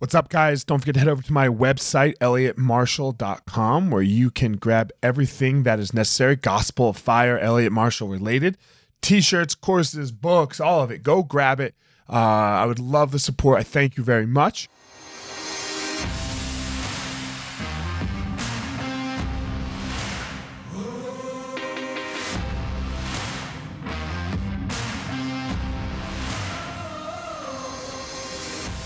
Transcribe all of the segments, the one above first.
What's up, guys? Don't forget to head over to my website, elliottmarshall.com, where you can grab everything that is necessary Gospel of Fire, Elliot Marshall related t shirts, courses, books, all of it. Go grab it. Uh, I would love the support. I thank you very much.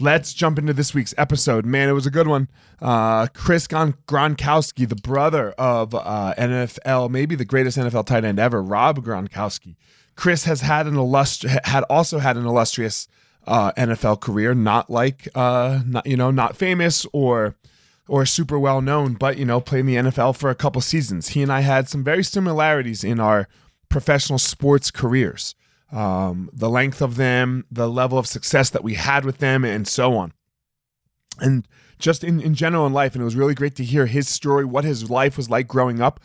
let's jump into this week's episode. Man, it was a good one. Uh, Chris Gronkowski, the brother of uh, NFL, maybe the greatest NFL tight end ever, Rob Gronkowski. Chris has had an illustri- had also had an illustrious uh, NFL career, not like uh, not you know not famous or or super well known, but you know played in the NFL for a couple seasons. He and I had some very similarities in our professional sports careers um, the length of them, the level of success that we had with them, and so on. And just in, in general in life. And it was really great to hear his story, what his life was like growing up.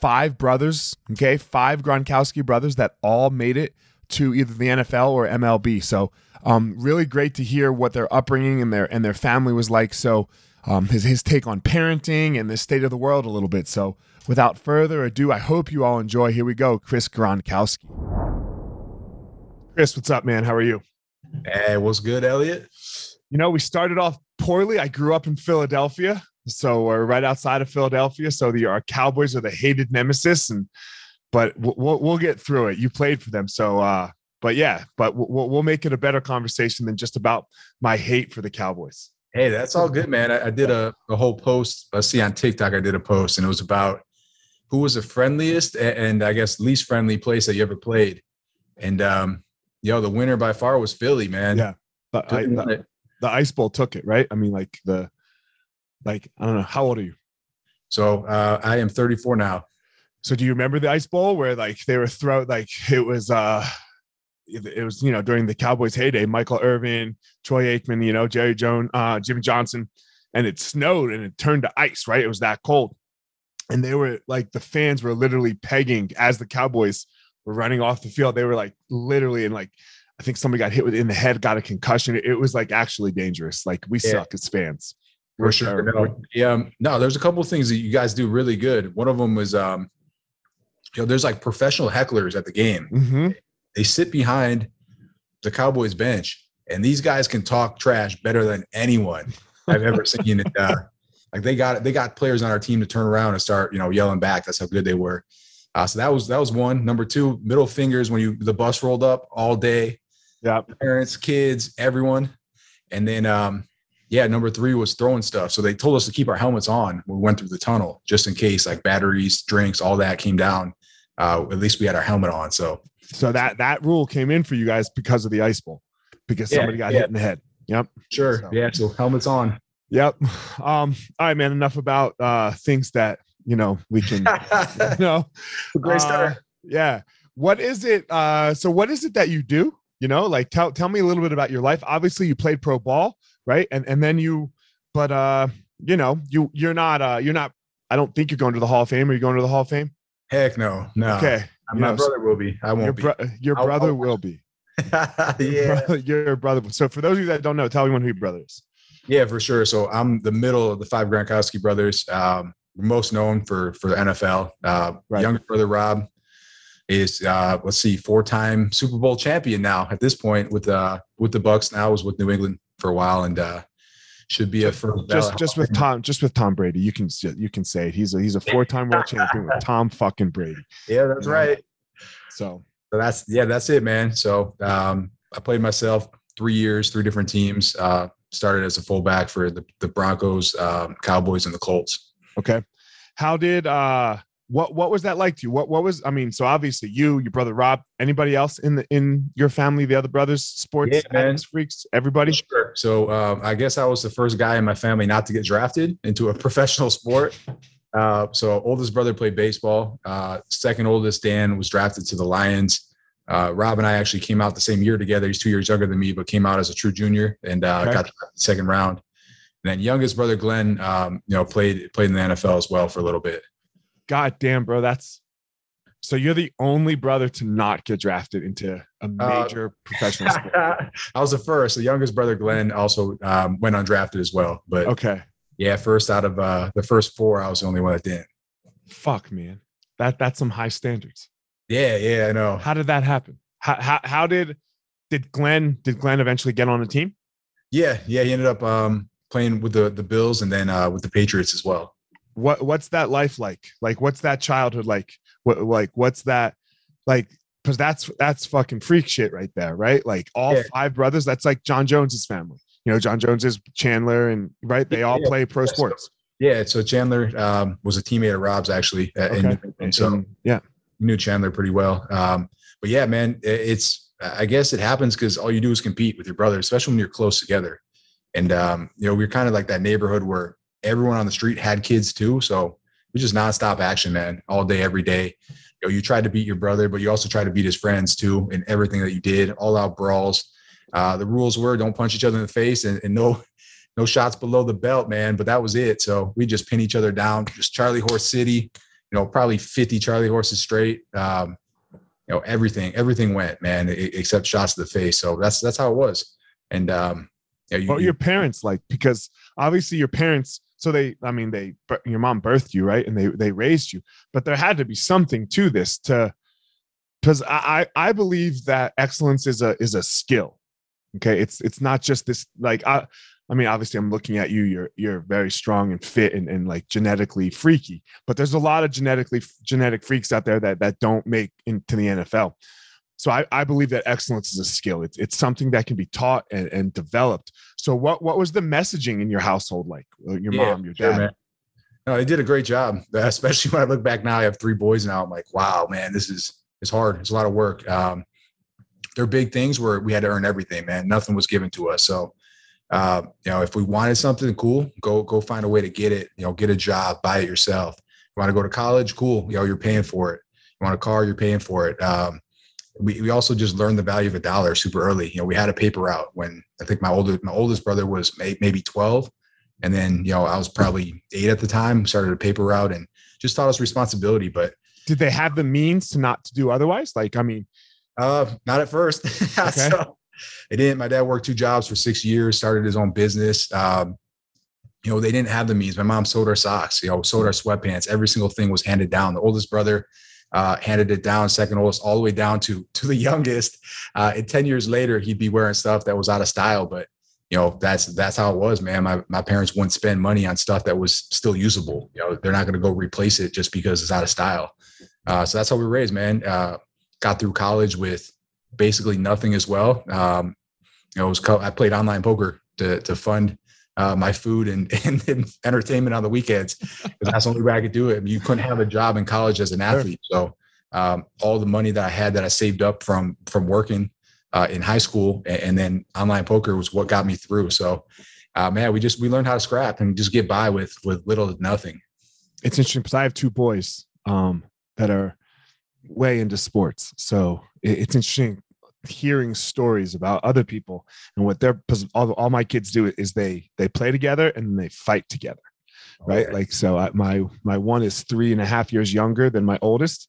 Five brothers, okay, five Gronkowski brothers that all made it to either the NFL or MLB. So, um, really great to hear what their upbringing and their and their family was like. So, um, his his take on parenting and the state of the world a little bit. So, without further ado, I hope you all enjoy. Here we go, Chris Gronkowski. Chris, what's up, man? How are you? Hey, what's good, Elliot? You know, we started off poorly. I grew up in Philadelphia, so we're right outside of Philadelphia. So the our Cowboys are the hated nemesis, and but we'll we'll get through it. You played for them, so uh, but yeah, but we'll we'll make it a better conversation than just about my hate for the Cowboys. Hey, that's all good, man. I, I did a, a whole post. I see on TikTok. I did a post, and it was about who was the friendliest and, and I guess least friendly place that you ever played. And um, yo, the winner by far was Philly, man. Yeah. The, I, the, the, Ice Bowl took it, right? I mean, like the, like, I don't know. How old are you? So uh, I am 34 now. So do you remember the Ice Bowl where like they were throw like it was, uh, it was, you know, during the Cowboys heyday, Michael Irvin, Troy Aikman, you know, Jerry Jones, uh, Jimmy Johnson, and it snowed and it turned to ice, right? It was that cold. And they were like, the fans were literally pegging as the Cowboys were running off the field. They were like literally in like I think somebody got hit with in the head, got a concussion. It, was like actually dangerous. Like we yeah. suck as fans. For sure. No, yeah. Um, no, there's a couple things that you guys do really good. One of them was um, you know, there's like professional hecklers at the game. Mm-hmm. They sit behind the Cowboys bench, and these guys can talk trash better than anyone I've ever seen. It, uh, like they got they got players on our team to turn around and start you know yelling back. That's how good they were. Uh, so that was that was one. Number two, middle fingers when you the bus rolled up all day. Yeah, parents, kids, everyone. And then um, yeah, number three was throwing stuff. So they told us to keep our helmets on when we went through the tunnel, just in case like batteries, drinks, all that came down. Uh, at least we had our helmet on. So so that that rule came in for you guys because of the ice bowl, because somebody yeah, got yeah. hit in the head. Yep. Sure. So. Yeah. So helmets on. Yep. Um, all right, man. Enough about uh, things that you know we can you know great start. Uh, yeah. What is it uh so what is it that you do? You know like tell tell me a little bit about your life. Obviously you played pro ball right? And and then you but uh you know you you're not uh you're not i don't think you're going to the hall of fame. Are you going to the hall of fame? Heck no no. Okay. My know, brother will be. I won't your, bro- be. your I'll, brother I'll, will be. Yeah. your brother, your brother so for those of you that don't know tell me one who your brother is. Yeah for sure. So i'm the middle of the five gronkowski brothers. Um most known for for the NFL. Uh, right. Younger brother Rob is uh, let's see, four time Super Bowl champion now at this point with uh with the Bucs Now was with New England for a while and uh, should be a first just just with Tom just with Tom Brady. You can you can say it. he's a he's a four time world champion with Tom fucking Brady. Yeah, that's you know? right. So. so that's yeah, that's it, man. So um, I played myself three years, three different teams. Uh, started as a fullback for the, the Broncos, um, Cowboys, and the Colts. Okay. How did uh what what was that like to you? What what was I mean, so obviously you, your brother Rob, anybody else in the in your family, the other brothers, sports yeah, freaks, everybody? Sure. So um, I guess I was the first guy in my family not to get drafted into a professional sport. Uh, so oldest brother played baseball. Uh, second oldest Dan was drafted to the Lions. Uh, Rob and I actually came out the same year together. He's two years younger than me, but came out as a true junior and uh, Okay. got the second round. And then youngest brother Glenn, um, you know, played played in the NFL as well for a little bit. God damn, bro. That's so you're the only brother to not get drafted into a Uh, major professional sport. I was the first. The youngest brother Glenn also um, went undrafted as well. But Okay. yeah, first out of uh, the first four, I was the only one that didn't. Fuck, man. That that's some high standards. Yeah, yeah, I know. How did that happen? How how, how did did Glenn did Glenn eventually get on the team? Yeah, yeah. He ended up um, playing with the the Bills and then uh, with the Patriots as well. What what's that life like? Like what's that childhood like? What like what's that like? Because that's that's fucking freak shit right there, right? Like all Yeah. five brothers. That's like Jon Jones's family. You know, Jon Jones is Chandler, and right, they all Yeah. play pro Yeah, sports. Yeah, so Chandler um, was a teammate of Rob's actually, uh, Okay. and so yeah, knew Chandler pretty well. Um, but yeah, man, it's I guess it happens because all you do is compete with your brother, especially when you're close together. And um, you know, we're kind of like that neighborhood where everyone on the street had kids too, so we just nonstop action, man, all day, every day. You know, you tried to beat your brother, but you also tried to beat his friends too, in everything that you did. All out brawls. Uh, the rules were don't punch each other in the face and, and no no shots below the belt, man. But that was it. So we just pin each other down. Just Charlie Horse City, you know, probably 50 Charlie horses straight. Um, you know, everything, everything went, man, except shots to the face. So that's that's how it was. And um, know, you, what your parents like? Because obviously your parents, so they, I mean, they, your mom birthed you, right? And they, they raised you, but there had to be something to this to, because I, I, I believe that excellence is a, is a skill. Okay. It's, it's not just this, like, I, I mean, obviously I'm looking at you, you're, you're very strong and fit and, and like genetically freaky, but there's a lot of genetically, genetic freaks out there that, that don't make into the NFL. So I, I believe that excellence is a skill. It's, it's something that can be taught and, and developed. So what what was the messaging in your household like? Uh, Your Yeah, mom, your dad. man. No, they did a great job. Especially when I look back now, I have three boys now. I'm like, wow, man, this is it's hard. It's a lot of work. Um, they're big things where we had to earn everything, man. Nothing was given to us. So, uh, you know, if we wanted something cool, go go find a way to get it. You know, get a job, buy it yourself. You want to go to college, cool. You know, you're paying for it. You want a car, you're paying for it. Um, we, we also just learned the value of a dollar super early. You know, we had a paper route when I think my older my oldest brother was may, maybe 12. And then, you know, I was probably eight at the time, started a paper route and just taught us responsibility. But Did they have the means to not to do otherwise? Like, I mean, uh, not at first. so they didn't. My dad worked two jobs for six years, started his own business. Um, you know, they didn't have the means. My mom sold our socks, you know, sold our sweatpants. Every single thing was handed down. The oldest brother uh, handed it down, second oldest, all the way down to to the youngest. Uh, and ten years later, he'd be wearing stuff that was out of style. But you know, that's that's how it was, man. My my parents wouldn't spend money on stuff that was still usable. You know, they're not going to go replace it just because it's out of style. Uh, so that's how we raised, man. Uh, got through college with basically nothing as well. Um, you know, was co- I played online poker to to fund uh, my food and, and and entertainment on the weekends. 'cause That's the only way I could do it. You couldn't have a job in college as an athlete, so um, all the money that I had that I saved up from from working uh, in high school and, and then online poker was what got me through. So, uh, man, we just we learned how to scrap and just get by with with little to nothing. it's interesting because I have two boys um, that are way into sports. So it- it's interesting hearing stories about other people and what they're because all, all my kids do is they they play together and they fight together right? Okay. like so I, my my one is three and a half years younger than my oldest.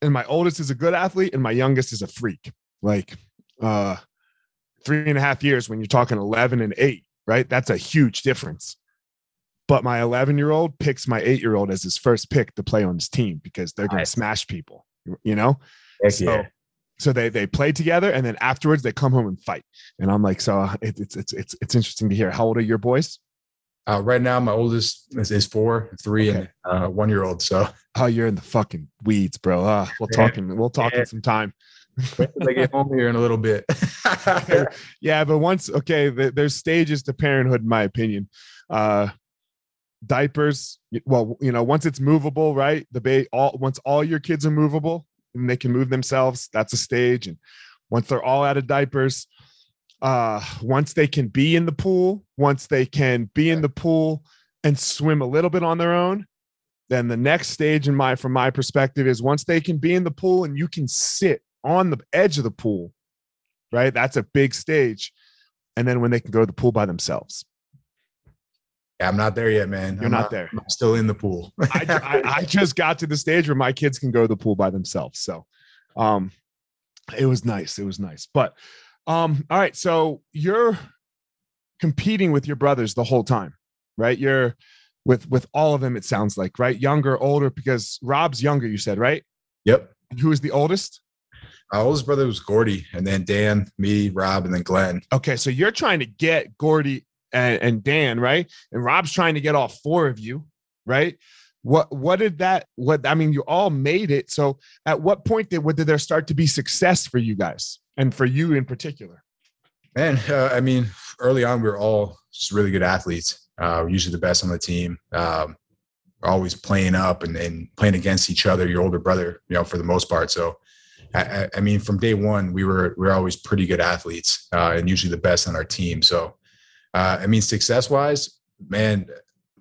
And my oldest is a good athlete and my youngest is a freak. Like uh three and a half years when you're talking 11 and 8 right? That's a huge difference. But my 11 year old picks my 8 year old as his first pick to play on his team because they're going to smash people you know? Heck so, yeah. So they they play together and then afterwards they come home and fight. And i'm like so uh, it, it's it's it's it's interesting to hear. How old are your boys? Uh, right now, my oldest is, is four, three, and uh, one year old. So. Oh you're in the fucking weeds bro. Uh, we'll talk in we'll talk Yeah. in some time. They get home here in a little bit. yeah but once okay th- there's stages to parenthood in my opinion. Uh diapers well you know once it's movable right the ba- all once all your kids are movable and they can move themselves that's a stage and once they're all out of diapers uh once they can be in the pool once they can be in the pool and swim a little bit on their own then the next stage in my from my perspective is once they can be in the pool and you can sit on the edge of the pool, right? That's a big stage. And then when they can go to the pool by themselves. I'm not there yet, man. You're I'm not there. I'm still in the pool. I, I, I just got to the stage where my kids can go to the pool by themselves. So um it was nice. It was nice. But um, all right. So you're competing with your brothers the whole time, right? You're with with all of them, it sounds like, right? Younger, older, because Rob's younger, you said, right? Yep. And who is the oldest? My oldest brother was Gordie, and then Dan, me, Rob, and then Glenn. Okay, so you're trying to get Gordie and, and Dan, right? And Rob's trying to get all four of you, right? What what did that what I mean you all made it. So at what point did what did there start to be success for you guys and for you in particular? Man, uh, I mean, early on we were all just really good athletes. Uh, usually the best on the team. Um, always playing up and, and playing against each other, your older brother, you know, for the most part. So I, I mean, from day one, we were we were always pretty good athletes uh, and usually the best on our team. So, uh, I mean, success wise, man,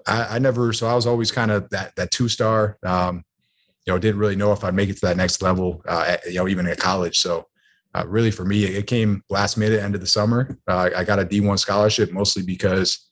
I, I, never. So I was always kind of that that two star. Um, you know, didn't really know if I'd make it to that next level. Uh, you know, even at college. So, uh, really for me, it came last minute, end of the summer. Uh, I got a D one scholarship mostly because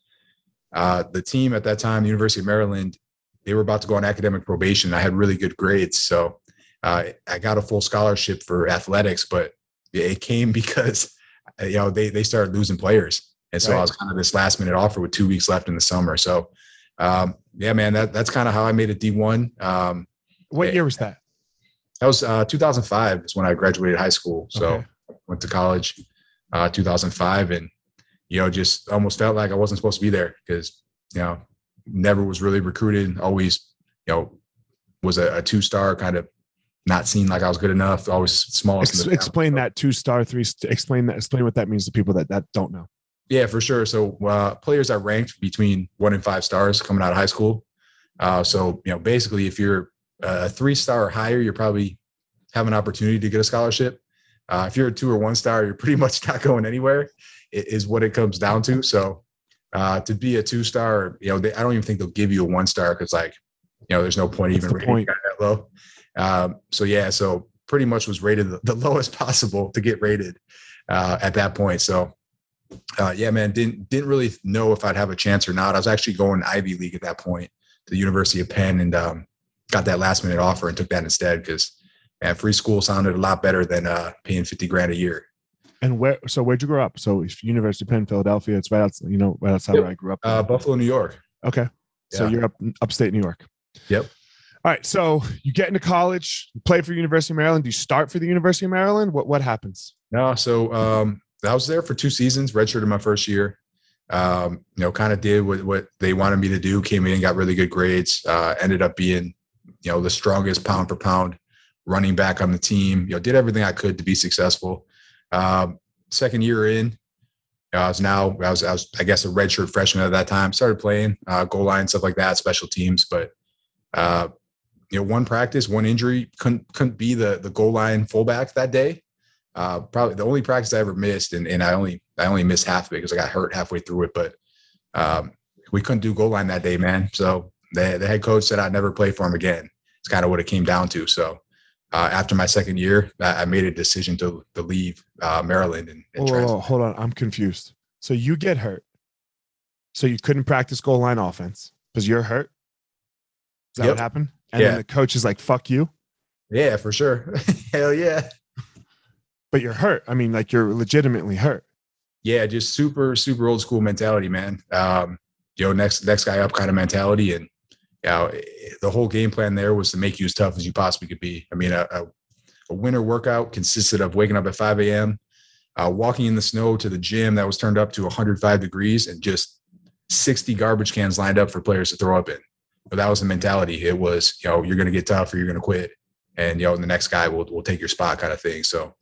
uh, the team at that time, the University of Maryland, they were about to go on academic probation. I had really good grades, so uh, I got a full scholarship for athletics, but it came because you know they they started losing players, and so right. I was kind of this last minute offer with two weeks left in the summer. So um, yeah, man, that that's kind of how I made a D one. Um, what year was that? That was uh, 2005 is when I graduated high school. So okay. went to college uh, 2005, and you know just almost felt like I wasn't supposed to be there because you know never was really recruited. Always you know was a, a two star kind of not seen like I was good enough. Always smallest. Ex- explain that two star, three. Explain that. Explain what that means to people that that don't know. Yeah, for sure. So uh, players are ranked between one and five stars coming out of high school. Uh, so you know, basically, if you're a three star or higher, you're probably have an opportunity to get a scholarship. Uh, if you're a two or one star, you're pretty much not going anywhere. Is what it comes down to. So uh, to be a two star, you know, they, I don't even think they'll give you a one star because like, you know, there's no point even rating that low. Um, so yeah, so pretty much was rated the, the lowest possible to get rated uh, at that point. So uh, yeah, man, didn't didn't really know if I'd have a chance or not. I was actually going Ivy League at that point to the University of Penn, and um, got that last minute offer and took that instead because man, free school sounded a lot better than uh, paying fifty grand a year. And where? So where'd you grow up? So University of Penn, Philadelphia. It's right outside, you know, right outside yep. where I grew up. Uh, Buffalo, New York. Okay, so you're up upstate New York. Yep. All right, so you get into college, you play for University of Maryland. Do you start for the University of Maryland? What what happens? No, so um, I was there for two seasons, redshirted my first year. Um, you know, kind of did what, what they wanted me to do. Came in, got really good grades. Uh, ended up being, you know, the strongest pound for pound running back on the team. You know, did everything I could to be successful. Um, second year in, I was now I was, I was I guess a redshirt freshman at that time. Started playing uh, goal line stuff like that, special teams. But uh, you know, one practice, one injury couldn't couldn't be the the goal line fullback that day uh, probably the only practice I ever missed, and, and I only I only missed half of it because I got hurt halfway through it. But um, we couldn't do goal line that day, man. So the, the head coach said I'd never play for him again. It's kind of what it came down to. So uh, after my second year, I, I, made a decision to to leave uh, Maryland and, and oh, hold on, I'm confused. So you get hurt, so you couldn't practice goal line offense because you're hurt. Is that yep. what happened? And yeah. then the coach is like, "Fuck you." Yeah, for sure. Hell yeah but you're hurt. I mean, like you're legitimately hurt. Yeah, just super, super old school mentality, man. Um, you know, next next guy up kind of mentality, and you know, the whole game plan there was to make you as tough as you possibly could be. I mean, a, a, a winter workout consisted of waking up at 5 a.m., uh, walking in the snow to the gym that was turned up to 105 degrees, and just 60 garbage cans lined up for players to throw up in. But that was the mentality. It was, you know, you're going to get tough or you're going to quit, and you know, the next guy will will take your spot, kind of thing. So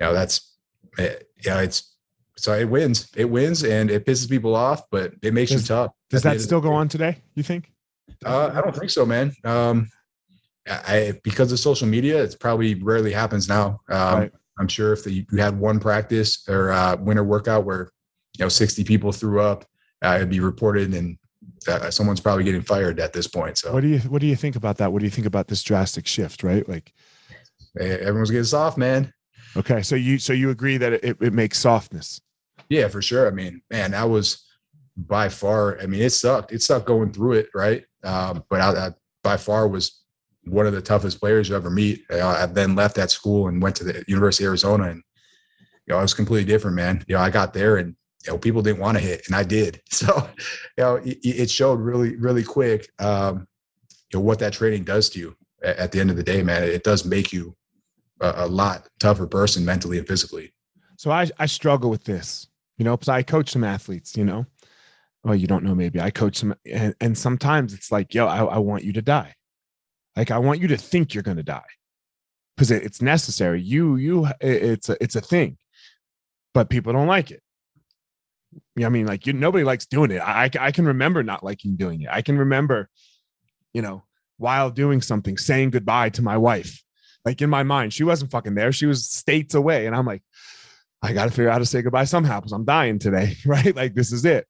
you know, that's, eh, you know, it's, so it wins, it wins and it pisses people off, but it makes does, you tough. Does that still go on today? You think? Uh, I don't think so, man. Um, I, because of social media, it's probably rarely happens now. Um, right. I'm sure if the, you had one practice or uh, winter workout where, you know, 60 people threw up, uh, it'd be reported and uh, someone's probably getting fired at this point. So what do you what do you think about that? What do you think about this drastic shift? Right, like everyone's getting soft, man. Okay, so you so you agree that it, it makes softness? Yeah, for sure. I mean, man, that was by far. I mean, it sucked. It sucked going through it, right? Um, but I, I, by far was one of the toughest players you ever meet. I then left that school and went to the University of Arizona, and you know, it was completely different, man. You know, I got there and you know people didn't want to hit, and I did. So, you know, it, it showed really, really quick. Um, you know what that training does to you at the end of the day, man. It does make you a, a lot tougher person mentally and physically. So I I struggle with this, you know, because I coach some athletes, you know. Well, you don't know, maybe I coach some, and, and sometimes it's like, yo, I, I want you to die. Like I want you to think you're going to die because it, it's necessary. You, you, it's a, it's a thing, but people don't like it. I mean, like you, nobody likes doing it. I, I can remember not liking doing it. I can remember, you know, while doing something, saying goodbye to my wife. Like in my mind, she wasn't fucking there. She was states away, and I'm like, I got to figure out how to say goodbye somehow because I'm dying today, right? Like this is it.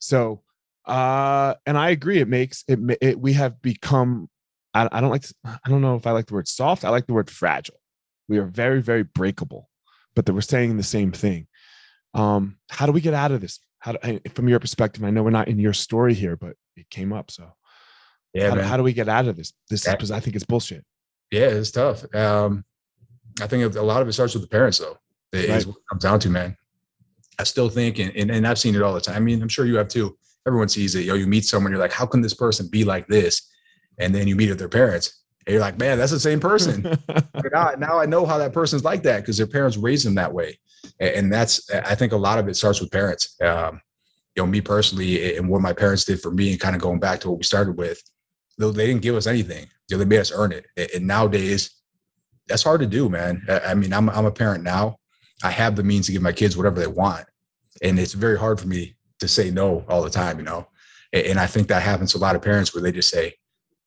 So, uh, and I agree. It makes it, it we have become, I, I don't like, to, I don't know if I like the word soft. I like the word fragile. We are very, very breakable, but that we're saying the same thing. Um, how do we get out of this? How do, from your perspective, I know we're not in your story here, but it came up. So yeah, how, how do we get out of this? This because I think it's bullshit. Yeah, it's tough. Um, I think a lot of it starts with the parents though. It right. comes down to, man. I still think, and, and, and I've seen it all the time. I mean, I'm sure you have too. Everyone sees it. Yo, you meet someone, you're like, how can this person be like this? And then you meet with their parents, and you're like, man, that's the same person. now, now I know how that person's like that because their parents raised them that way. And that's, I think a lot of it starts with parents. Um, you know, me personally, and what my parents did for me, and kind of going back to what we started with, they didn't give us anything. You know, they made us earn it. And nowadays, that's hard to do, man. I mean, I'm I'm a parent now. I have the means to give my kids whatever they want. And it's very hard for me to say no all the time, you know. And I think that happens to a lot of parents where they just say,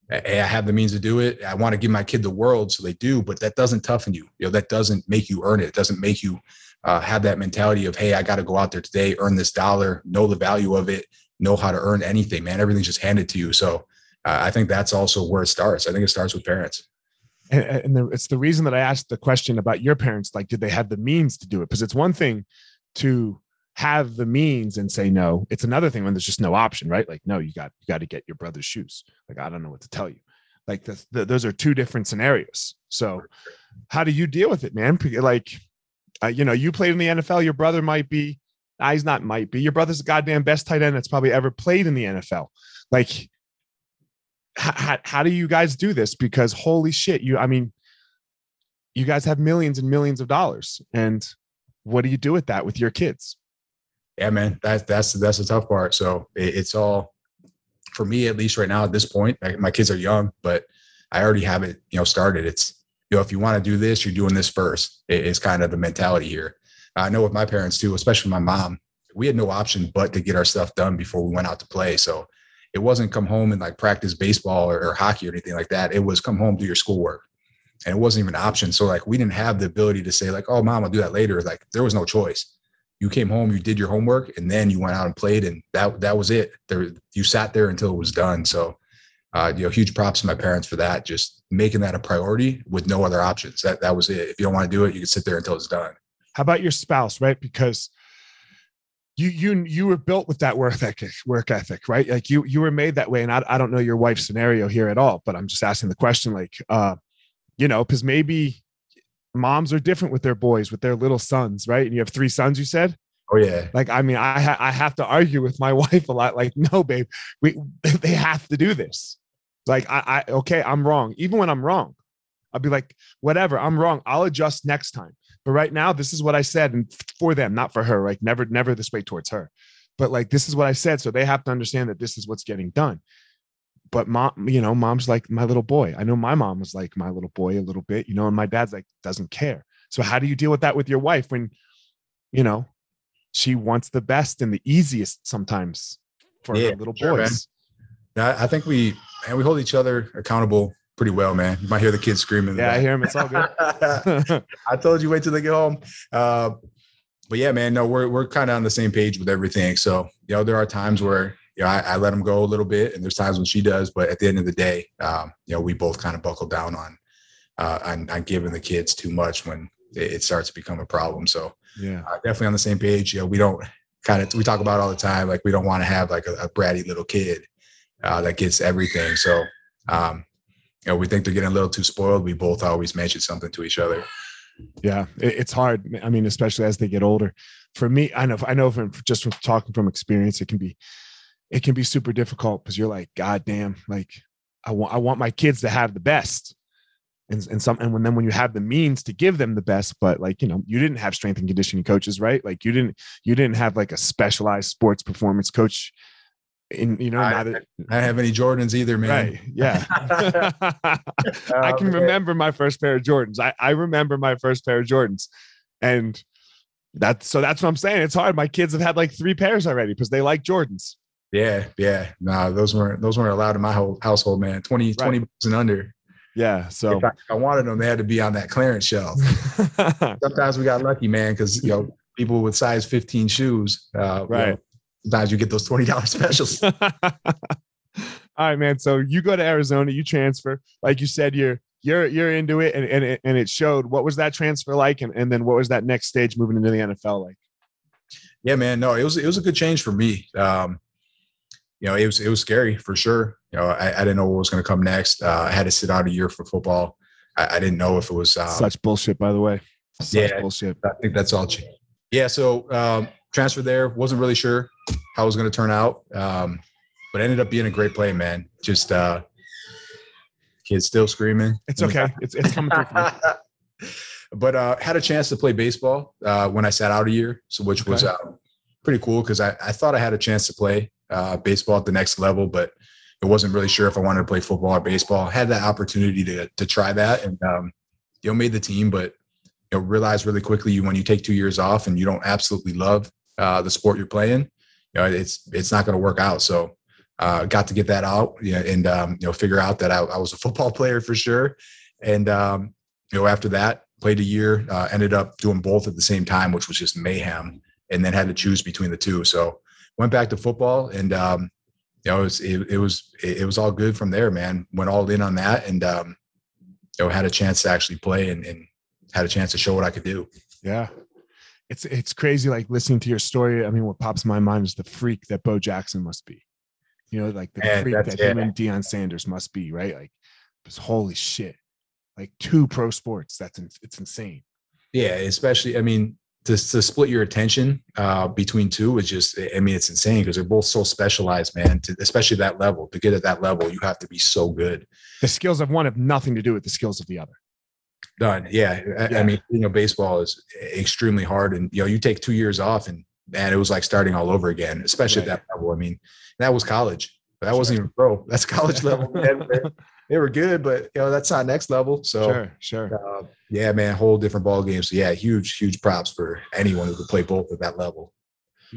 Hey, I have the means to do it. I want to give my kid the world. So they do, but that doesn't toughen you. You know, that doesn't make you earn it. It doesn't make you uh, have that mentality of, Hey, I got to go out there today, earn this dollar, know the value of it, know how to earn anything, man. Everything's just handed to you. So I think that's also where it starts. I think it starts with parents and, and the, it's the reason that I asked the question about your parents. Like, did they have the means to do it? Because it's one thing to have the means and say no. It's another thing when there's just no option, right? Like, no, you got you got to get your brother's shoes. Like, I don't know what to tell you. Like, the, the, those are two different scenarios. So, how do you deal with it, man? Like, uh, you know, you played in the NFL. Your brother might be. Nah, he's not. Might be. Your brother's the goddamn best tight end that's probably ever played in the NFL. Like, how, how do you guys do this? Because holy shit, you, I mean, you guys have millions and millions of dollars. And what do you do with that with your kids? Yeah, man, that's, that's, that's the tough part. So it, it's all for me, at least right now at this point, my kids are young, but I already have it, you know, started. It's, you know, if you want to do this, you're doing this first. It's kind of the mentality here. I know with my parents too, especially my mom, we had no option but to get our stuff done before we went out to play. So it wasn't come home and like practice baseball or, or hockey or anything like that. It was come home, do your schoolwork. And it wasn't even an option. So like we didn't have the ability to say, like, oh mom, I'll do that later. Like there was no choice. You came home, you did your homework, and then you went out and played, and that that was it. There you sat there until it was done. So uh, you know, huge props to my parents for that, just making that a priority with no other options. That that was it. If you don't want to do it, you can sit there until it's done. How about your spouse, right? Because you you you were built with that work ethic work ethic right? Like you you were made that way and I, I don't know your wife's scenario here at all but i'm just asking the question like uh you know because maybe moms are different with their boys with their little sons right? And you have three sons you said? Oh yeah. Like i mean i ha- i have to argue with my wife a lot like no babe we they have to do this. Like i i okay i'm wrong. Even when i'm wrong i'll be like whatever i'm wrong. I'll adjust next time but right now, this is what I said, and for them, not for her. Like never, never this way towards her. But like this is what I said, so they have to understand that this is what's getting done. But mom, you know, mom's like my little boy. I know my mom was like my little boy a little bit, you know, and my dad's like doesn't care. So how do you deal with that with your wife when, you know, she wants the best and the easiest sometimes for yeah, her little sure, boys? Man. I think we and we hold each other accountable pretty well, man. You might hear the kids screaming. Yeah, I hear them. It's all good. I told you wait till they get home. Uh, but yeah, man, no, we're we're kind of on the same page with everything. So you know, there are times where you know, I, I, let them go a little bit, and there's times when she does. But at the end of the day, um, you know, we both kind of buckle down on, uh, on, on giving the kids too much when it, it starts to become a problem. So yeah, uh, definitely on the same page. You know, we don't kind of we talk about all the time like we don't want to have like a, a bratty little kid uh, that gets everything. So um, you know, we think they're getting a little too spoiled. We both always mention something to each other. Yeah, it's hard. I mean, especially as they get older. For me, I know, I know from just from talking from experience, it can be, it can be super difficult because you're like, God damn, like I want, I want my kids to have the best, and and some, and when then when you have the means to give them the best, but like you know, you didn't have strength and conditioning coaches, right? Like you didn't, you didn't have like a specialized sports performance coach in you know I, now that I don't have any Jordans either, man. Right. Yeah. I can remember my first pair of Jordans. I, I remember my first pair of Jordans. And that's so that's what I'm saying. It's hard. My kids have had like three pairs already because they like Jordans. Yeah, yeah. No, those weren't those weren't allowed in my whole household, man. 20, right. 20 bucks and under. Yeah. So if I, if I, wanted them, they had to be on that clearance shelf. Sometimes we got lucky, man, because you know, people with size 15 shoes, uh, right. You know, sometimes you get those $20 specials. All right, man. So you go to Arizona, you transfer. Like you said, you're you're you're into it and and it, and it showed. What was that transfer like? And, and then what was that next stage moving into the NFL like? Yeah, man. No, it was it was a good change for me. Um, you know, it was it was scary for sure. You know, I, I didn't know what was going to come next. Uh, I had to sit out a year for football. I, I didn't know if it was um, such bullshit. By the way, such yeah, bullshit. I think that's all. Changed. Yeah. So um, transfer there. Wasn't really sure how it was going to turn out. Um, but ended up being a great play, man. Just uh, kids still screaming. It's okay. It's it's coming through. but uh, had a chance to play baseball uh, when I sat out a year, so which okay. was uh, pretty cool because I, I thought I had a chance to play uh, baseball at the next level, but it wasn't really sure if I wanted to play football or baseball. I had that opportunity to to try that, and um, you know made the team, but you know realized really quickly when you take two years off and you don't absolutely love uh, the sport you're playing, you know it's it's not going to work out. So uh, got to get that out you know, and um, you know figure out that I, I, was a football player for sure. And um, you know after that, played a year, uh, ended up doing both at the same time, which was just mayhem. And then had to choose between the two. So went back to football, and um, you know it was it, it was it, was all good from there, man. Went all in on that, and um, you know had a chance to actually play and, and had a chance to show what I could do. Yeah, it's it's crazy like listening to your story. I mean, what pops in my mind is the freak that Bo Jackson must be. You know, like the Man, freak that him and Deion Sanders must be, right? Like, just holy shit, like two pro sports. That's it's insane. Yeah, especially I mean to, to split your attention uh, between two is just I mean it's insane because they're both so specialized, man. To, especially that level to get at that level, you have to be so good. The skills of one have nothing to do with the skills of the other. Done. Yeah. I, yeah. I mean, you know, baseball is extremely hard, and you know, you take two years off, and man, it was like starting all over again, especially right. at that level. I mean, that was college. That wasn't even pro. That's college level. they were good, but you know that's not next level. So sure, sure. Uh, yeah, man, whole different ball game. So yeah, huge, huge props for anyone who could play both at that level.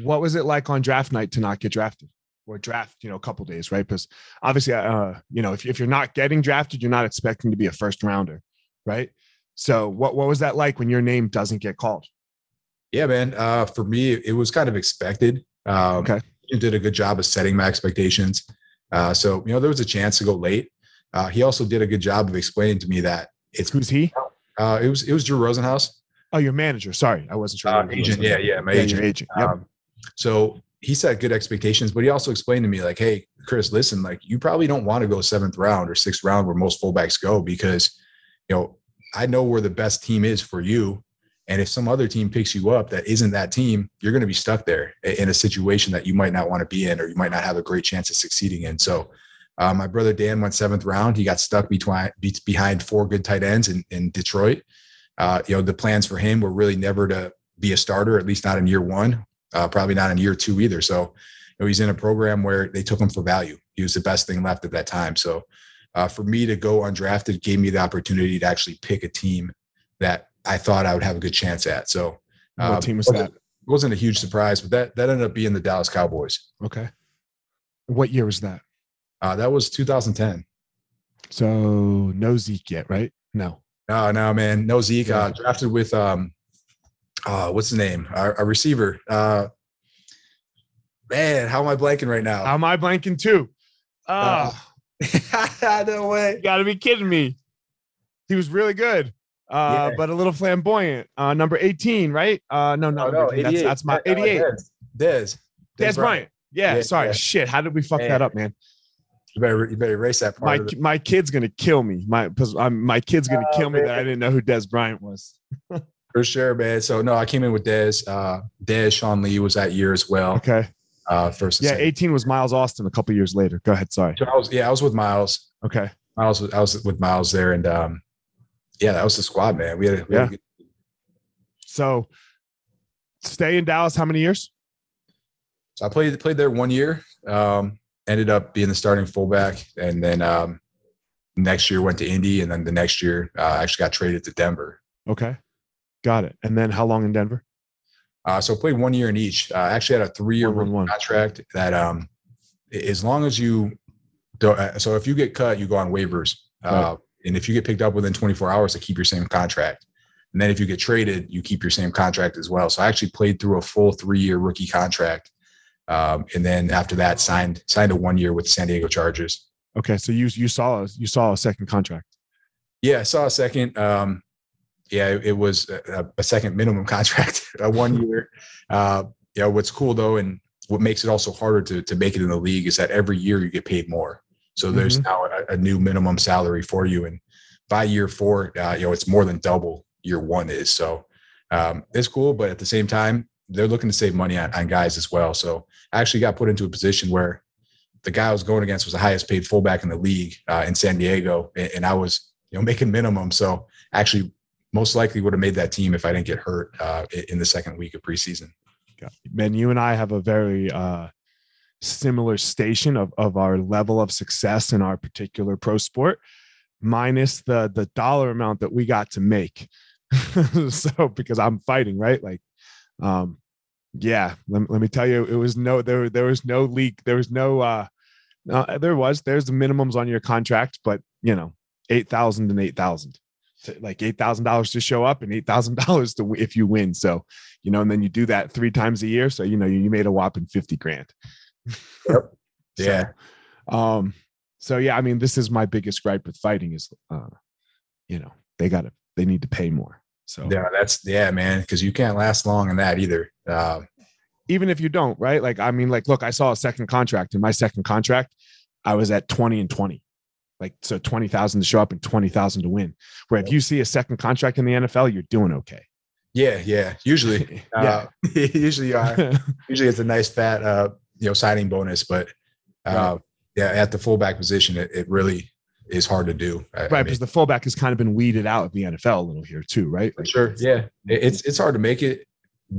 What was it like on draft night to not get drafted? Or draft, you know, a couple days, right? Because obviously, uh, you know, if, if you're not getting drafted, you're not expecting to be a first rounder, right? So, what what was that like when your name doesn't get called? Yeah, man. Uh, for me, it was kind of expected. Um, okay did a good job of setting my expectations. Uh, so, you know, there was a chance to go late. Uh, he also did a good job of explaining to me that it's who's he? Uh, it was it was Drew Rosenhaus. Oh, your manager. Sorry, I wasn't sure. Uh, agent, yeah, yeah, my yeah, agent. agent. Yep. Um, so he set good expectations, but he also explained to me like, "Hey, Chris, listen, like you probably don't want to go seventh round or sixth round where most fullbacks go because, you know, I know where the best team is for you, and if some other team picks you up that isn't that team, you're going to be stuck there in a situation that you might not want to be in, or you might not have a great chance of succeeding in. So, uh, my brother Dan went seventh round. He got stuck between behind four good tight ends in, in Detroit. Uh, you know, the plans for him were really never to be a starter, at least not in year one, uh, probably not in year two either. So, you know, he's in a program where they took him for value. He was the best thing left at that time. So, uh, for me to go undrafted gave me the opportunity to actually pick a team that I thought I would have a good chance at. So, what um, team was that? It wasn't a huge surprise, but that that ended up being the Dallas Cowboys. Okay. What year was that? Uh, that was 2010. So no Zeke yet, right? No. No, no, man, no Zeke. Uh, drafted with um, uh, what's the name? Our, our receiver. Uh, Man, how am I blanking right now? How am I blanking too? Ah, no way. you gotta be kidding me. He was really good. Uh, Yeah. but a little flamboyant. Uh, number 18, right? Uh, no, no, Oh, no, that's, that's my That- that 88. Dez. Dez. Des Bryant. Yeah, Yeah, sorry. yeah. Shit. How did we fuck Man. that up, man? You better you better erase that part. My of my kid's gonna kill me. My 'cause I'm- my kid's gonna Oh, kill me that. I didn't know who Dez Bryant was. For sure, man. So no, I came in with Dez. Uh Dez, Sean Lee was that year as well. Okay. Uh first Yeah, second. 18 was Miles Austin a couple years later. Go ahead. Sorry. So I was yeah, I was with Miles. Okay. Miles was I was with Miles there and um yeah, that was the squad, man. We had a, we had a Yeah. good- So stay in Dallas how many years? so I played played there one year. Um ended up being the starting fullback and then um next year went to Indy and then the next year uh, I actually got traded to Denver. Okay. Got it. And then how long in Denver? Uh, so played one year in each. Uh, I actually had a three-year One, one, rookie one. contract that, um, as long as you don't, uh, so if you get cut, you go on waivers, uh, and if you get picked up within 24 hours, to keep your same contract. And then if you get traded, you keep your same contract as well. So I actually played through a full three-year rookie contract, um, and then after that, signed signed a one year with the San Diego Chargers. Okay. So you you saw you saw a second contract. Yeah, I saw a second. Um, yeah, it, it was a, a second minimum contract, a one year. Uh, you know, what's cool though, and what makes it also harder to to make it in the league is that every year you get paid more. So there's now a, a new minimum salary for you, and by year four, uh, you know, it's more than double year one is. So um, it's cool, but at the same time, they're looking to save money on, on guys as well. So I actually got put into a position where the guy I was going against was the highest paid fullback in the league uh, in San Diego, and, and I was you know making minimum. So actually, most likely would have made that team if I didn't get hurt uh, in the second week of preseason. Man, you and I have a very uh, similar station of, of our level of success in our particular pro sport, minus the the dollar amount that we got to make. so because I'm fighting, right? Like, um, yeah, let, let me tell you, it was no there there was no leak, there was no uh, uh there was there's the minimums on your contract, but you know, eight thousand and eight thousand. Like eight thousand dollars to show up and eight thousand dollars to if you win. So you know, and then you do that three times a year. So, you know, you, you made a whopping 50 grand. Yep. So, Yeah. um, so yeah, I mean, this is my biggest gripe with fighting is, uh, you know, they got to, they need to pay more. So Yeah, that's yeah, man, because you can't last long in that either. Uh, even if you don't, right? Like, I mean, like, look, I saw a second contract in my second contract. I was at 20 and 20, like, so 20,000 to show up and 20,000 to win. Where if you see a second contract in the NFL, you're doing okay. yeah, yeah. Usually, yeah. uh, usually you are. Usually it's a nice fat, uh, you know, signing bonus, but uh, yeah, at the fullback position, it, it really is hard to do. I- I right. mean, Because the fullback has kind of been weeded out of the NFL a little here too, right? For Like, sure. Yeah. It's it's hard to make it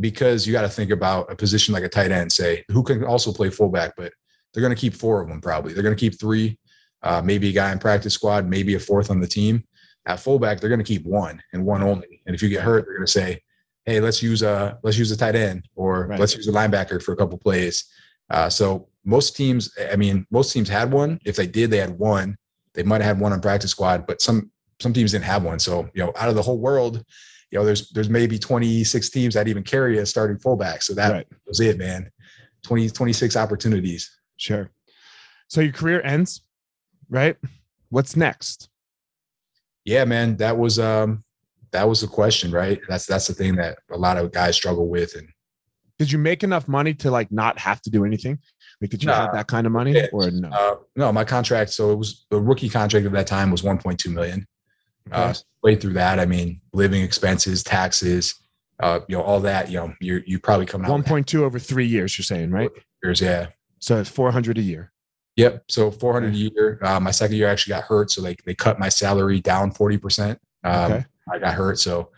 because you got to think about a position like a tight end, say, who can also play fullback, but they're going to keep four of them probably. They're going to keep three, uh, maybe a guy in practice squad, maybe a fourth on the team. At fullback, they're going to keep one and one only. And if you get hurt, they're going to say, "Hey, let's use a let's use a tight end or Right. let's use a linebacker for a couple plays." Uh, so most teams, I mean, most teams had one. If they did, they had one. They might have had one on practice squad, but some some teams didn't have one. So you know, out of the whole world, you know, there's there's maybe 26 teams that even carry a starting fullback. So that Right. was it, man. 20, 26 opportunities. Sure. So your career ends, right? What's next? Yeah, man. That was um that was the question, right? That's that's the thing that a lot of guys struggle with. And Did you make enough money to like not have to do anything? Like, did you Nah. have that kind of money Yeah. or no? uh no, my contract, so it was the rookie contract at that time was 1.2 million. Uh Okay. played through that. I mean, living expenses, taxes, uh, you know, all that, you know, you're you probably coming out One with point two over three years. You're saying, right? years, yeah. So it's four hundred a year. Yep. So 400 a year. Uh, my second year I actually got hurt, so they they cut my salary down 40 percent. Um, Okay. I got hurt, so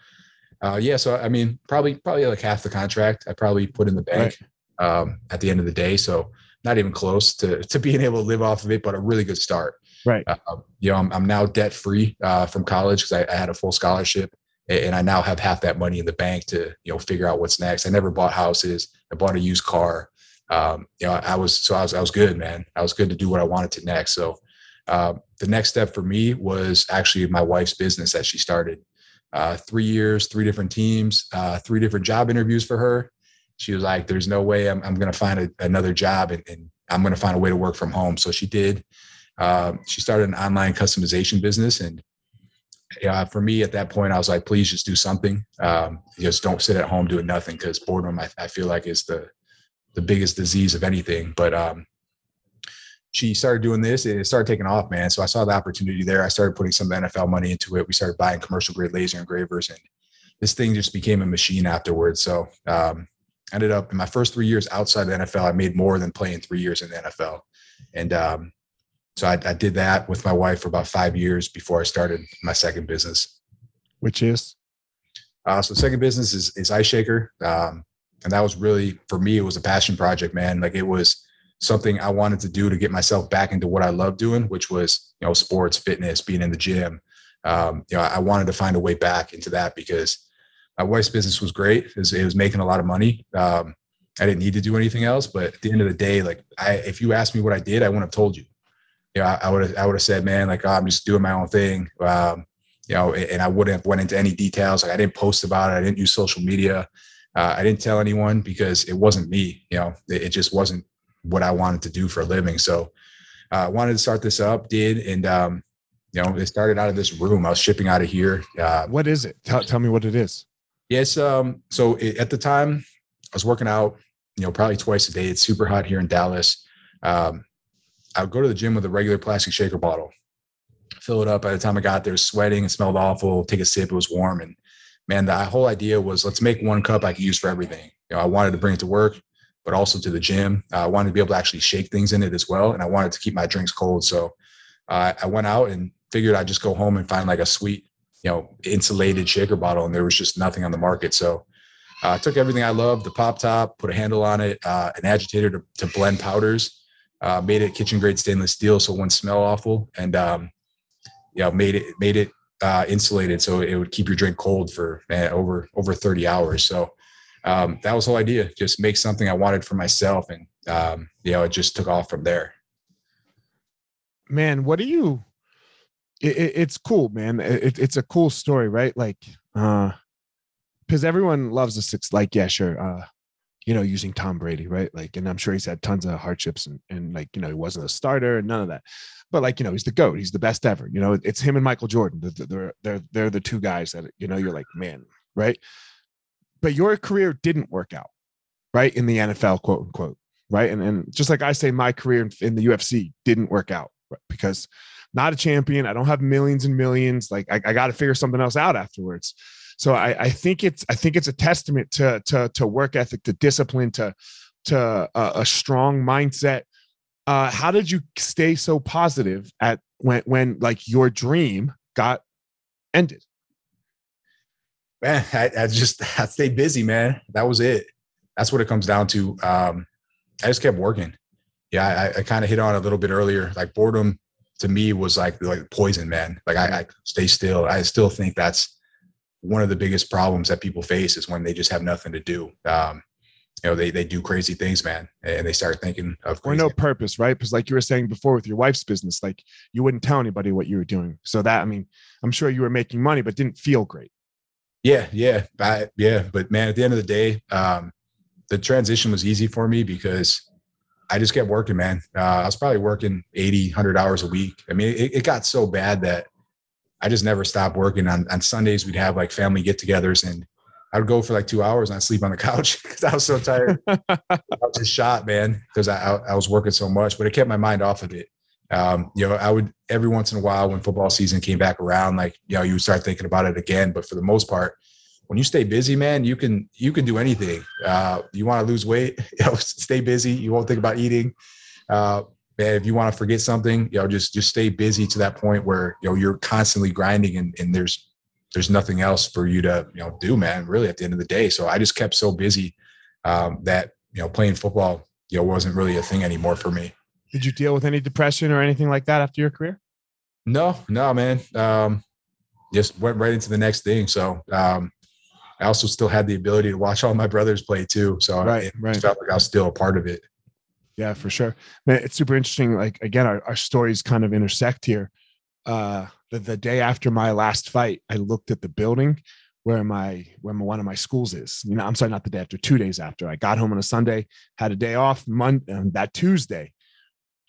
uh, yeah. So I mean, probably probably like half the contract I probably put in the bank um, at the end of the day. So not even close to to being able to live off of it, but a really good start. Right. Uh, you know, I'm, I'm now debt free uh, from college because I, I had a full scholarship, and I now have half that money in the bank to you know figure out what's next. I never bought houses. I bought a used car. Um, you know, I was so I was I was good, man. I was good to do what I wanted to next. So uh, the next step for me was actually my wife's business that she started. Uh, three years, three different teams, uh, three different job interviews for her, she was like, "There's no way I'm, I'm going to find a, another job, and, and I'm going to find a way to work from home." So she did. Um, she started an online customization business, and for me at that point, I was like, "Please just do something. Um, just don't sit at home doing nothing." Because boredom, I, I, feel like, is the the biggest disease of anything. But um, she started doing this and it started taking off, man. So I saw the opportunity there. I started putting some NFL money into it. We started buying commercial grade laser engravers and this thing just became a machine afterwards. So um, ended up in my first three years outside the NFL, I made more than playing three years in the NFL. And um, so I, I, did that with my wife for about five years before I started my second business. Which is? Uh, so second business is, is Ice Shaker. Um, and that was really, for me, it was a passion project, man. Like it was something I wanted to do to get myself back into what I love doing, which was, you know, sports, fitness, being in the gym. Um, you know, I wanted to find a way back into that because my wife's business was great. It was, it was making a lot of money. Um, I didn't need to do anything else, but at the end of the day, like I, if you asked me what I did, I wouldn't have told you. You know, I, I would have, I would have said, man, like, oh, I'm just doing my own thing. Um, you know, and I wouldn't have went into any details. Like I didn't post about it. I didn't use social media. Uh, I didn't tell anyone because it wasn't me. You know, it, it, just wasn't what I wanted to do for a living. So uh, I wanted to start this up, did, and um, you know, it started out of this room. I was shipping out of here. Uh, what is it? Tell, tell me what it is. Yes. Um, so it, at the time, I was working out, you know, probably twice a day. It's super hot here in Dallas. Um, I would go to the gym with a regular plastic shaker bottle, fill it up. By the time I got there, sweating, it smelled awful. Take a sip, it was warm. And man, the whole idea was let's make one cup I can use for everything. You know, I wanted to bring it to work, but also to the gym. Uh, I wanted to be able to actually shake things in it as well. And I wanted to keep my drinks cold. So uh, I went out and figured I'd just go home and find like a sweet you know insulated shaker bottle, and there was just nothing on the market. So uh, I took everything I loved, the pop top, put a handle on it, uh, an agitator to, to blend powders, uh, made it kitchen grade stainless steel so it wouldn't smell awful, and um, you know made it made it uh, insulated so it would keep your drink cold for man, over over 30 hours. So um, that was the whole idea. Just make something I wanted for myself, and um, you know it just took off from there. Man, what do you it, it, it's cool, man. It, it's a cool story, right? Like, uh, because everyone loves a six. Like, yeah, sure. Uh, you know, using Tom Brady, right? Like, and I'm sure he's had tons of hardships and and like, you know, he wasn't a starter and none of that. But like, you know, he's the goat. He's the best ever. You know, it's him and Michael Jordan. They're they're they're the two guys that you know you're like, man, right? But your career didn't work out, right? In the NFL, quote unquote, right? And and just like I say, my career in, the UFC didn't work out right? because not a champion. I don't have millions and millions. Like I, I got to figure something else out afterwards. So I, I, think it's I think it's a testament to to to work ethic, to discipline, to to a, a strong mindset. Uh, how did you stay so positive at when when like your dream got ended? Man, I, I just I stayed busy, man. That was it. That's what it comes down to. Um, I just kept working. Yeah, I, I kind of hit on a little bit earlier. Like boredom to me was like like poison, man. Like I, I stay still. I still think that's one of the biggest problems that people face is when they just have nothing to do. Um, you know, they they do crazy things, man, and they start thinking of or no purpose, right? Because like you were saying before with your wife's business, like you wouldn't tell anybody what you were doing. So that I mean, I'm sure you were making money, but didn't feel great. Yeah, yeah, I, yeah. But man, at the end of the day, um, the transition was easy for me because I just kept working, man. Uh, I was probably working 80, 100 hours a week. I mean, it, it, got so bad that I just never stopped working. On, on Sundays, we'd have like family get togethers and I would go for like two hours and I'd sleep on the couch because I was so tired. I was just shot, man, because I, I, I, was working so much, but it kept my mind off of it. Um, you know, I would every once in a while when football season came back around, like, you know, you would start thinking about it again. But for the most part, when you stay busy, man, you can you can do anything. Uh, you want to lose weight, you know, stay busy. You won't think about eating. Uh, man, if you want to forget something, you know, just just stay busy to that point where you know you're constantly grinding and, and there's there's nothing else for you to you know do, man. Really, at the end of the day, so I just kept so busy um, that you know playing football you know wasn't really a thing anymore for me. Did you deal with any depression or anything like that after your career? No, no, man. Um, just went right into the next thing. So um, I also still had the ability to watch all my brothers play too. So right, right. felt like I was still a part of it. Yeah, for sure. Man, it's super interesting. Like again, our, our stories kind of intersect here. Uh the, the day after my last fight, I looked at the building where my where my, one of my schools is. You know, I'm sorry, not the day after, two days after. I got home on a Sunday, had a day off. Monday, um, that Tuesday,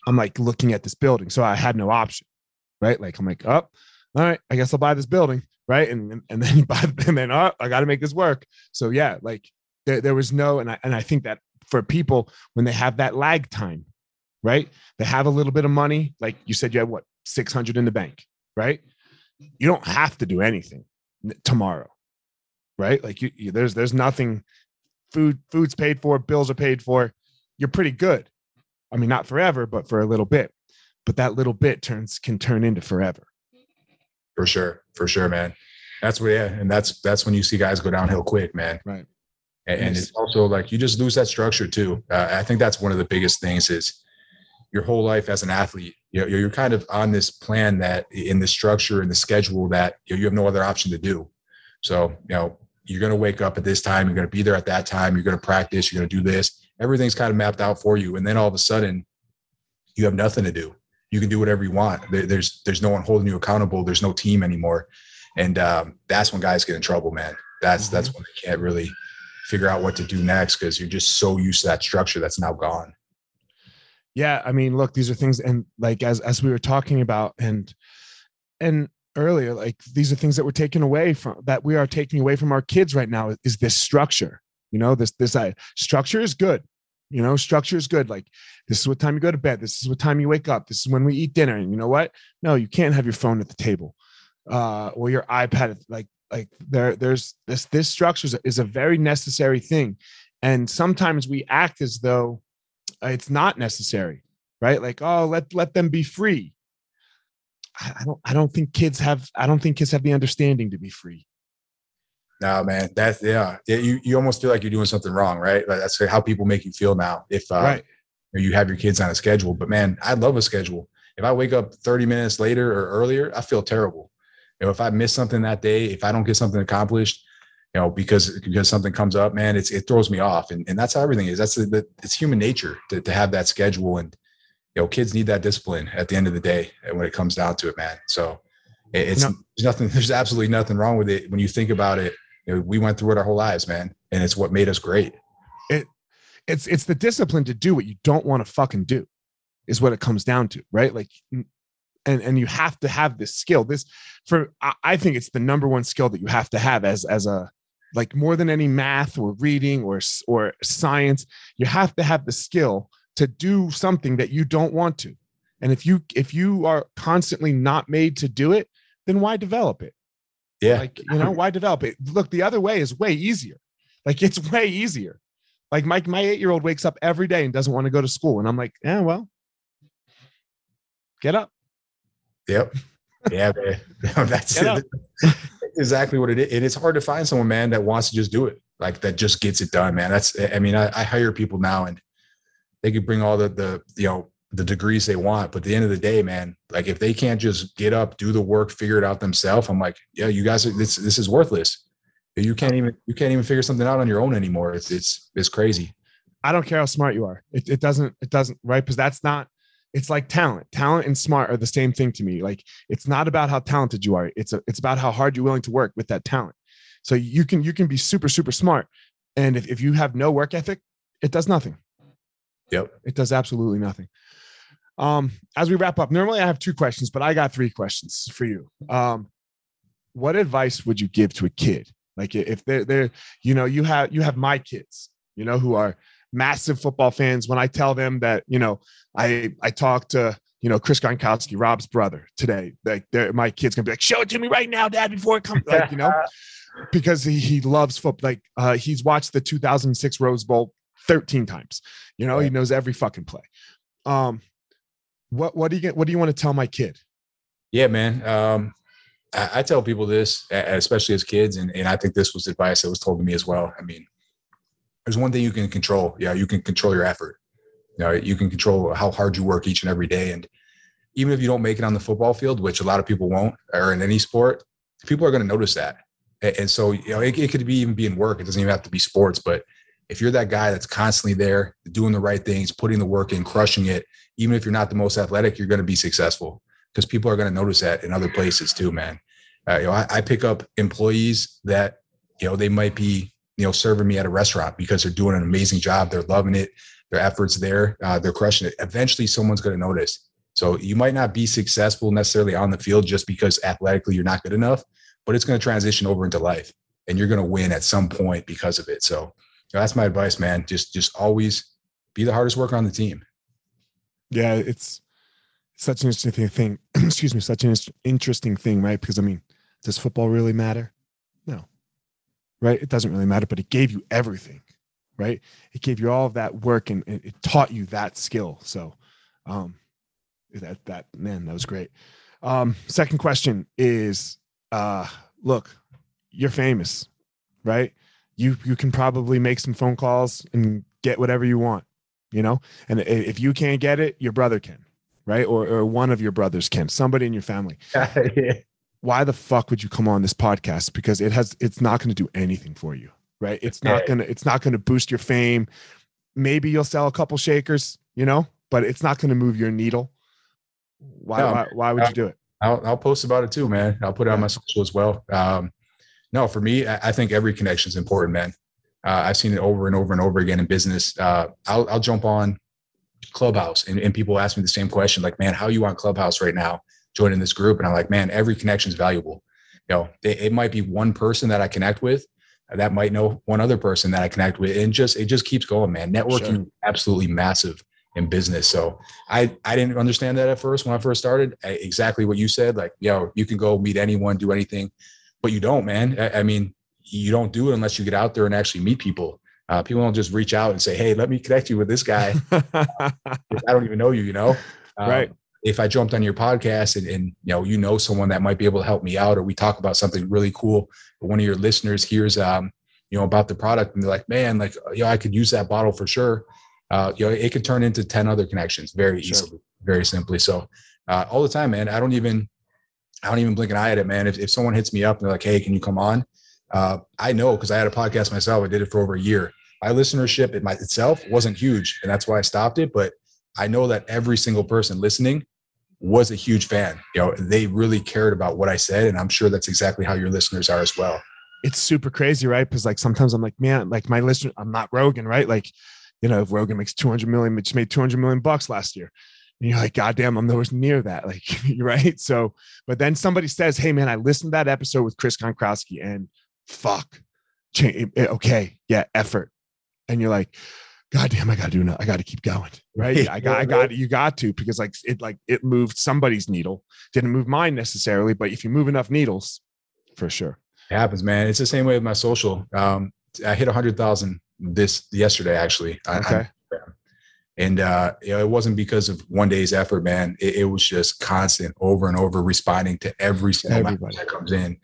I'm like looking at this building, so I had no option, right? Like I'm like, oh, all right, I guess I'll buy this building, right? And and then buy, and then oh, I got to make this work. So yeah, like there, there was no, and I and I think that for people when they have that lag time, right? They have a little bit of money, like you said, you have what 600 in the bank, right? You don't have to do anything tomorrow right? Like you, you, there's there's nothing. Food food's paid for, bills are paid for. You're pretty good. I mean, not forever, but for a little bit. But that little bit turns can turn into forever. For sure, for sure, man. That's where, yeah, and that's that's when you see guys go downhill quick, man. Right. And, and it's also like you just lose that structure too. Uh, I think that's one of the biggest things is your whole life as an athlete. You know, you're kind of on this plan that in the structure and the schedule that you, know, you have no other option to do. So, you know, you're going to wake up at this time. You're going to be there at that time. You're going to practice. You're going to do this. Everything's kind of mapped out for you. And then all of a sudden, you have nothing to do. You can do whatever you want. There's there's no one holding you accountable. There's no team anymore, and um, that's when guys get in trouble, man. That's mm-hmm. that's when they can't really figure out what to do next because you're just so used to that structure that's now gone. Yeah, I mean, look, these are things, and like as as we were talking about, and and earlier like these are things that we're taking away from that we are taking away from our kids right now is this structure you know this this uh, structure is good you know structure is good like this is what time you go to bed this is what time you wake up this is when we eat dinner and you know what no you can't have your phone at the table uh or your ipad like like there there's this this structure is a, very necessary thing and sometimes we act as though it's not necessary right like oh let let them be free I don't I don't think kids have I don't think kids have the understanding to be free. No, man, that's yeah. You you almost feel like you're doing something wrong, right? Like that's how people make you feel now. If uh, right. you have your kids on a schedule, but man, I love a schedule. If I wake up 30 minutes later or earlier, I feel terrible. You know, if I miss something that day, if I don't get something accomplished, you know, because because something comes up, man, it's it throws me off, and and that's how everything is. That's the, the it's human nature to to have that schedule and you know, kids need that discipline at the end of the day when it comes down to it, man. So it's no. there's nothing, there's absolutely nothing wrong with it when you think about it. You know, we went through it our whole lives, man, and it's what made us great. It it's it's the discipline to do what you don't want to fucking do, is what it comes down to, right? Like, and and you have to have this skill. This for I think it's the number one skill that you have to have as as a like more than any math or reading or or science. You have to have the skill to do something that you don't want to. And if you if you are constantly not made to do it then why develop it? Yeah like you know why develop it? Look the other way is way easier. Like it's way easier. Like my my eight year old wakes up every day and doesn't want to go to school and i'm like yeah well get up yep. Yeah that's exactly what it is and it's hard to find someone man that wants to just do it like that just gets it done man. That's i mean i, I hire people now and they could bring all the the you know the degrees they want but at the end of the day man like if they can't just get up do the work figure it out themselves i'm like yeah you guys are, this this is worthless. You can't even you can't even figure something out on your own anymore. It's it's it's crazy. I don't care how smart you are. It, it doesn't it doesn't right? Because that's not it's like talent talent and smart are the same thing to me like it's not about how talented you are it's a, it's about how hard you're willing to work with that talent so you can you can be super super smart and if, if you have no work ethic it does nothing Yep. It does absolutely nothing. Um, as we wrap up, normally I have two questions, but I got three questions for you. Um, what advice would you give to a kid? Like if they're they're, you know, you have you have my kids, you know, who are massive football fans. When I tell them that, you know, I I talked to you know Chris Gronkowski, Rob's brother, today. Like, my kid's gonna be like, "Show it to me right now, Dad, before it comes." Like, you know, because he he loves football. Like, uh, he's watched the 2006 Rose Bowl 13 times. You know, he knows every fucking play. Um, what what do you get? What do you want to tell my kid? Yeah, man. Um, I, I tell people this, especially as kids, and, and I think this was advice that was told to me as well. I mean, there's one thing you can control. Yeah, you can control your effort. You know, you can control how hard you work each and every day. And even if you don't make it on the football field, which a lot of people won't, or in any sport, people are going to notice that. And so, you know, it, it could be even be in work. It doesn't even have to be sports, but if you're that guy that's constantly there, doing the right things, putting the work in, crushing it, even if you're not the most athletic, you're going to be successful because people are going to notice that in other places too, man. Uh, you know, I, I, pick up employees that you know, they might be, you know, serving me at a restaurant because they're doing an amazing job. They're loving it. Their efforts there, uh, they're crushing it. Eventually, someone's going to notice. So you might not be successful necessarily on the field just because athletically you're not good enough, but it's going to transition over into life, and you're going to win at some point because of it. So you know, that's my advice, man. Just just always be the hardest worker on the team. Yeah, it's such an interesting thing. Excuse me, such an interesting thing, right? Because I mean, does football really matter? Right? It doesn't really matter, but it gave you everything, right? It gave you all of that work and it taught you that skill. So, um, that that man, that was great. Um, second question is, uh, look, you're famous, right? You you can probably make some phone calls and get whatever you want, you know. And if you can't get it, your brother can, right? Or or one of your brothers can. Somebody in your family. yeah. Why the fuck would you come on this podcast? Because it has it's not going to do anything for you, right? It's not gonna it's not gonna boost your fame. Maybe you'll sell a couple shakers, you know, but it's not going to move your needle why, no, why, why, would you do it? I'll, I'll, post about it too, man. I'll put it on my social as well. Um, no, for me, I, I think every connection is important, man. Uh, I've seen it over and over and over again in business. Uh, I'll, I'll jump on Clubhouse and, and people ask me the same question, like, man, how are you on Clubhouse right now, joining this group? And I'm like, man, every connection is valuable. You know, it, it might be one person that I connect with that might know one other person that I connect with, and just it just keeps going, man. Networking sure. absolutely massive in business. So I I didn't understand that at first when I first started. I, exactly what you said, like yo, you can go meet anyone, do anything, but you don't, man. I, I, mean, you don't do it unless you get out there and actually meet people. Uh, people don't just reach out and say, "Hey, let me connect you with this guy." I don't even know you, you know. Um, right. If I jumped on your podcast and, and you know you know someone that might be able to help me out, or we talk about something really cool, one of your listeners hears um you know about the product and they're like, "Man, like you know I could use that bottle for sure." uh, you know, it could turn into 10 other connections very sure. easily, very simply. So uh, all the time, man, I don't even, I don't even blink an eye at it, man. If, if someone hits me up and they're like, Hey, can you come on? Uh, I know, cause I had a podcast myself. I did it for over a year. My listenership it my, itself wasn't huge and that's why I stopped it. But I know that every single person listening was a huge fan. You know, they really cared about what I said. And I'm sure that's exactly how your listeners are as well. It's super crazy, right? Because like sometimes I'm like, man, like my listener, I'm not Rogan, right? Like you know, if Rogan makes 200 million, just made 200 million bucks last year. And you're like, God damn, I'm nowhere near that. Like, right. So, but then somebody says, Hey man, I listened to that episode with Chris Gronkowski and fuck, okay. Yeah. Effort. And you're like, God damn, I gotta do I gotta keep going. Right. I got, I got, you got to, because like it, like it moved somebody's needle. Didn't move mine necessarily, but if you move enough needles, for sure. It happens, man. It's the same way with my social. Um, I hit a hundred thousand this yesterday actually. Okay. I, and uh, you know, it wasn't because of one day's effort, man. It, it was just constant, over and over, responding to every single message that comes in,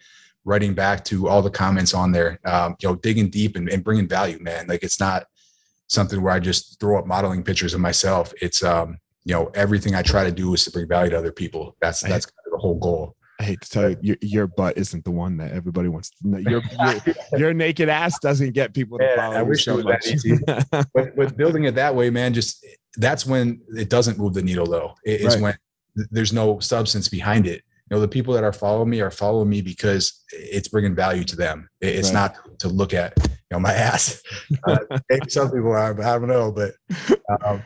writing back to all the comments on there. Um, you know, digging deep and, and bringing value, man. Like it's not something where I just throw up modeling pictures of myself. It's um, you know, everything I try to do is to bring value to other people. That's that's kind of the whole goal. I hate to tell you, your, your butt isn't the one that everybody wants to know. Your, your, your naked ass doesn't get people to follow. I wish so it was much. that easy. but with building it that way, man, just that's when it doesn't move the needle though. It is right. when there's no substance behind it. You know, the people that are following me are following me because it's bringing value to them. It's right. not to look at, know, my ass. Uh, maybe some people are, but I don't know. But um,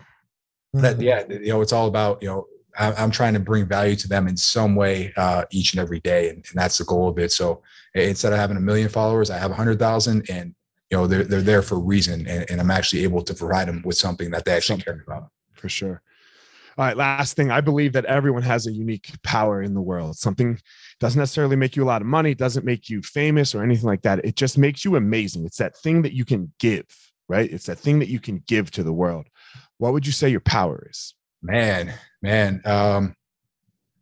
that, yeah, you know, it's all about, you know, I'm trying to bring value to them in some way uh, each and every day, and, and, that's the goal of it. So instead of having a million followers, I have a hundred thousand, and you know they're they're there for a reason, and, and, I'm actually able to provide them with something that they actually something, care about. For sure. All right, last thing. I believe that everyone has a unique power in the world. Something doesn't necessarily make you a lot of money, doesn't make you famous or anything like that. It just makes you amazing. It's that thing that you can give, right? It's that thing that you can give to the world. What would you say your power is? Man, man. Um,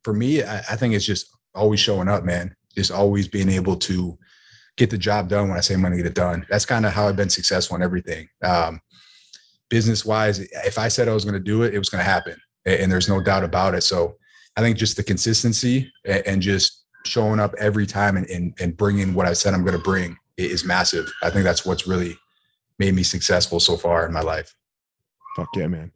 for me, I, I think it's just always showing up, man. Just always being able to get the job done when I say I'm going to get it done. That's kind of how I've been successful in everything. Um, business wise, if I said I was going to do it, it was going to happen. And there's no doubt about it. So I think just the consistency and just showing up every time and, and, and bringing what I said I'm going to bring is massive. I think that's what's really made me successful so far in my life. Fuck yeah, man.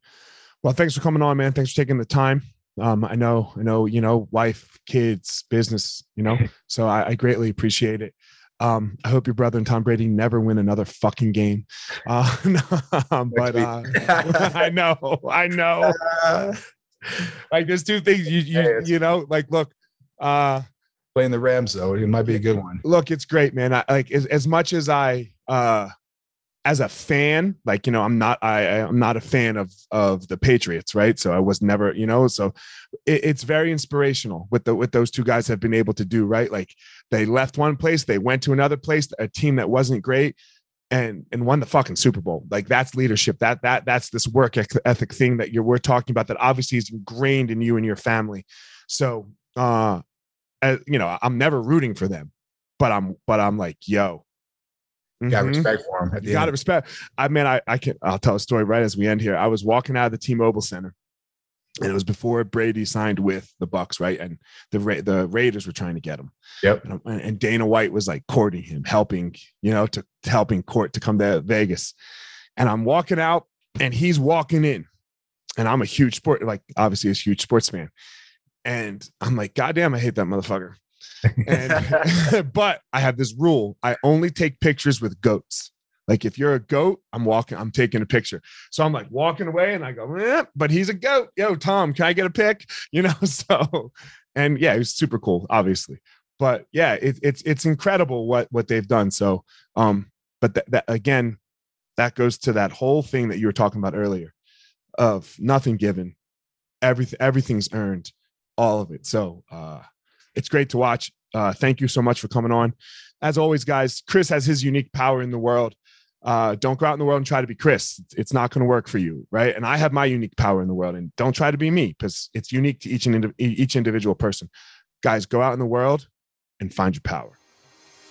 Well, thanks for coming on, man. Thanks for taking the time. Um, I know, I know, you know, wife, kids, business, you know, so I, I greatly appreciate it. Um, I hope your brother and Tom Brady never win another fucking game. Uh, but uh, I know, I know. like there's two things you you you know like look uh playing the Rams though it might be a good one. Look, it's great, man. I like as, as much as I uh as a fan, like you know, I'm not I I'm not a fan of of the Patriots, right? So I was never, you know, so it, it's very inspirational with the with those two guys have been able to do, right? Like they left one place, they went to another place, a team that wasn't great, and and won the fucking Super Bowl. Like that's leadership. That that that's this work ethic thing that you're we're talking about that obviously is ingrained in you and your family. So uh as, you know, I'm never rooting for them, but I'm but I'm like, yo, Mm-hmm. Got respect for him. you got to respect. I mean, I, I can. I'll tell a story right as we end here. I was walking out of the T-Mobile Center, and it was before Brady signed with the Bucs, right? And the Ra- the Raiders were trying to get him. Yep. And, and, Dana White was like courting him, helping, you know, to, to helping court to come to Vegas. And I'm walking out, and he's walking in, and I'm a huge sport, like obviously a huge sports fan. And I'm like, God damn, I hate that motherfucker. And, but I have this rule: I only take pictures with goats. Like if you're a goat, I'm walking, I'm taking a picture. So I'm like walking away, and I go, eh, but he's a goat. Yo, Tom, can I get a pic? You know, so and yeah, it was super cool, obviously. But yeah, it, it's it's incredible what what they've done. So, um, but that, that again, that goes to that whole thing that you were talking about earlier, of nothing given, everything everything's earned, all of it. So, uh, it's great to watch. Uh, thank you so much for coming on. As always, guys, Chris has his unique power in the world. Uh, don't go out in the world and try to be Chris. It's not going to work for you, right? And I have my unique power in the world, and don't try to be me because it's unique to each and each individual person. Guys, go out in the world and find your power.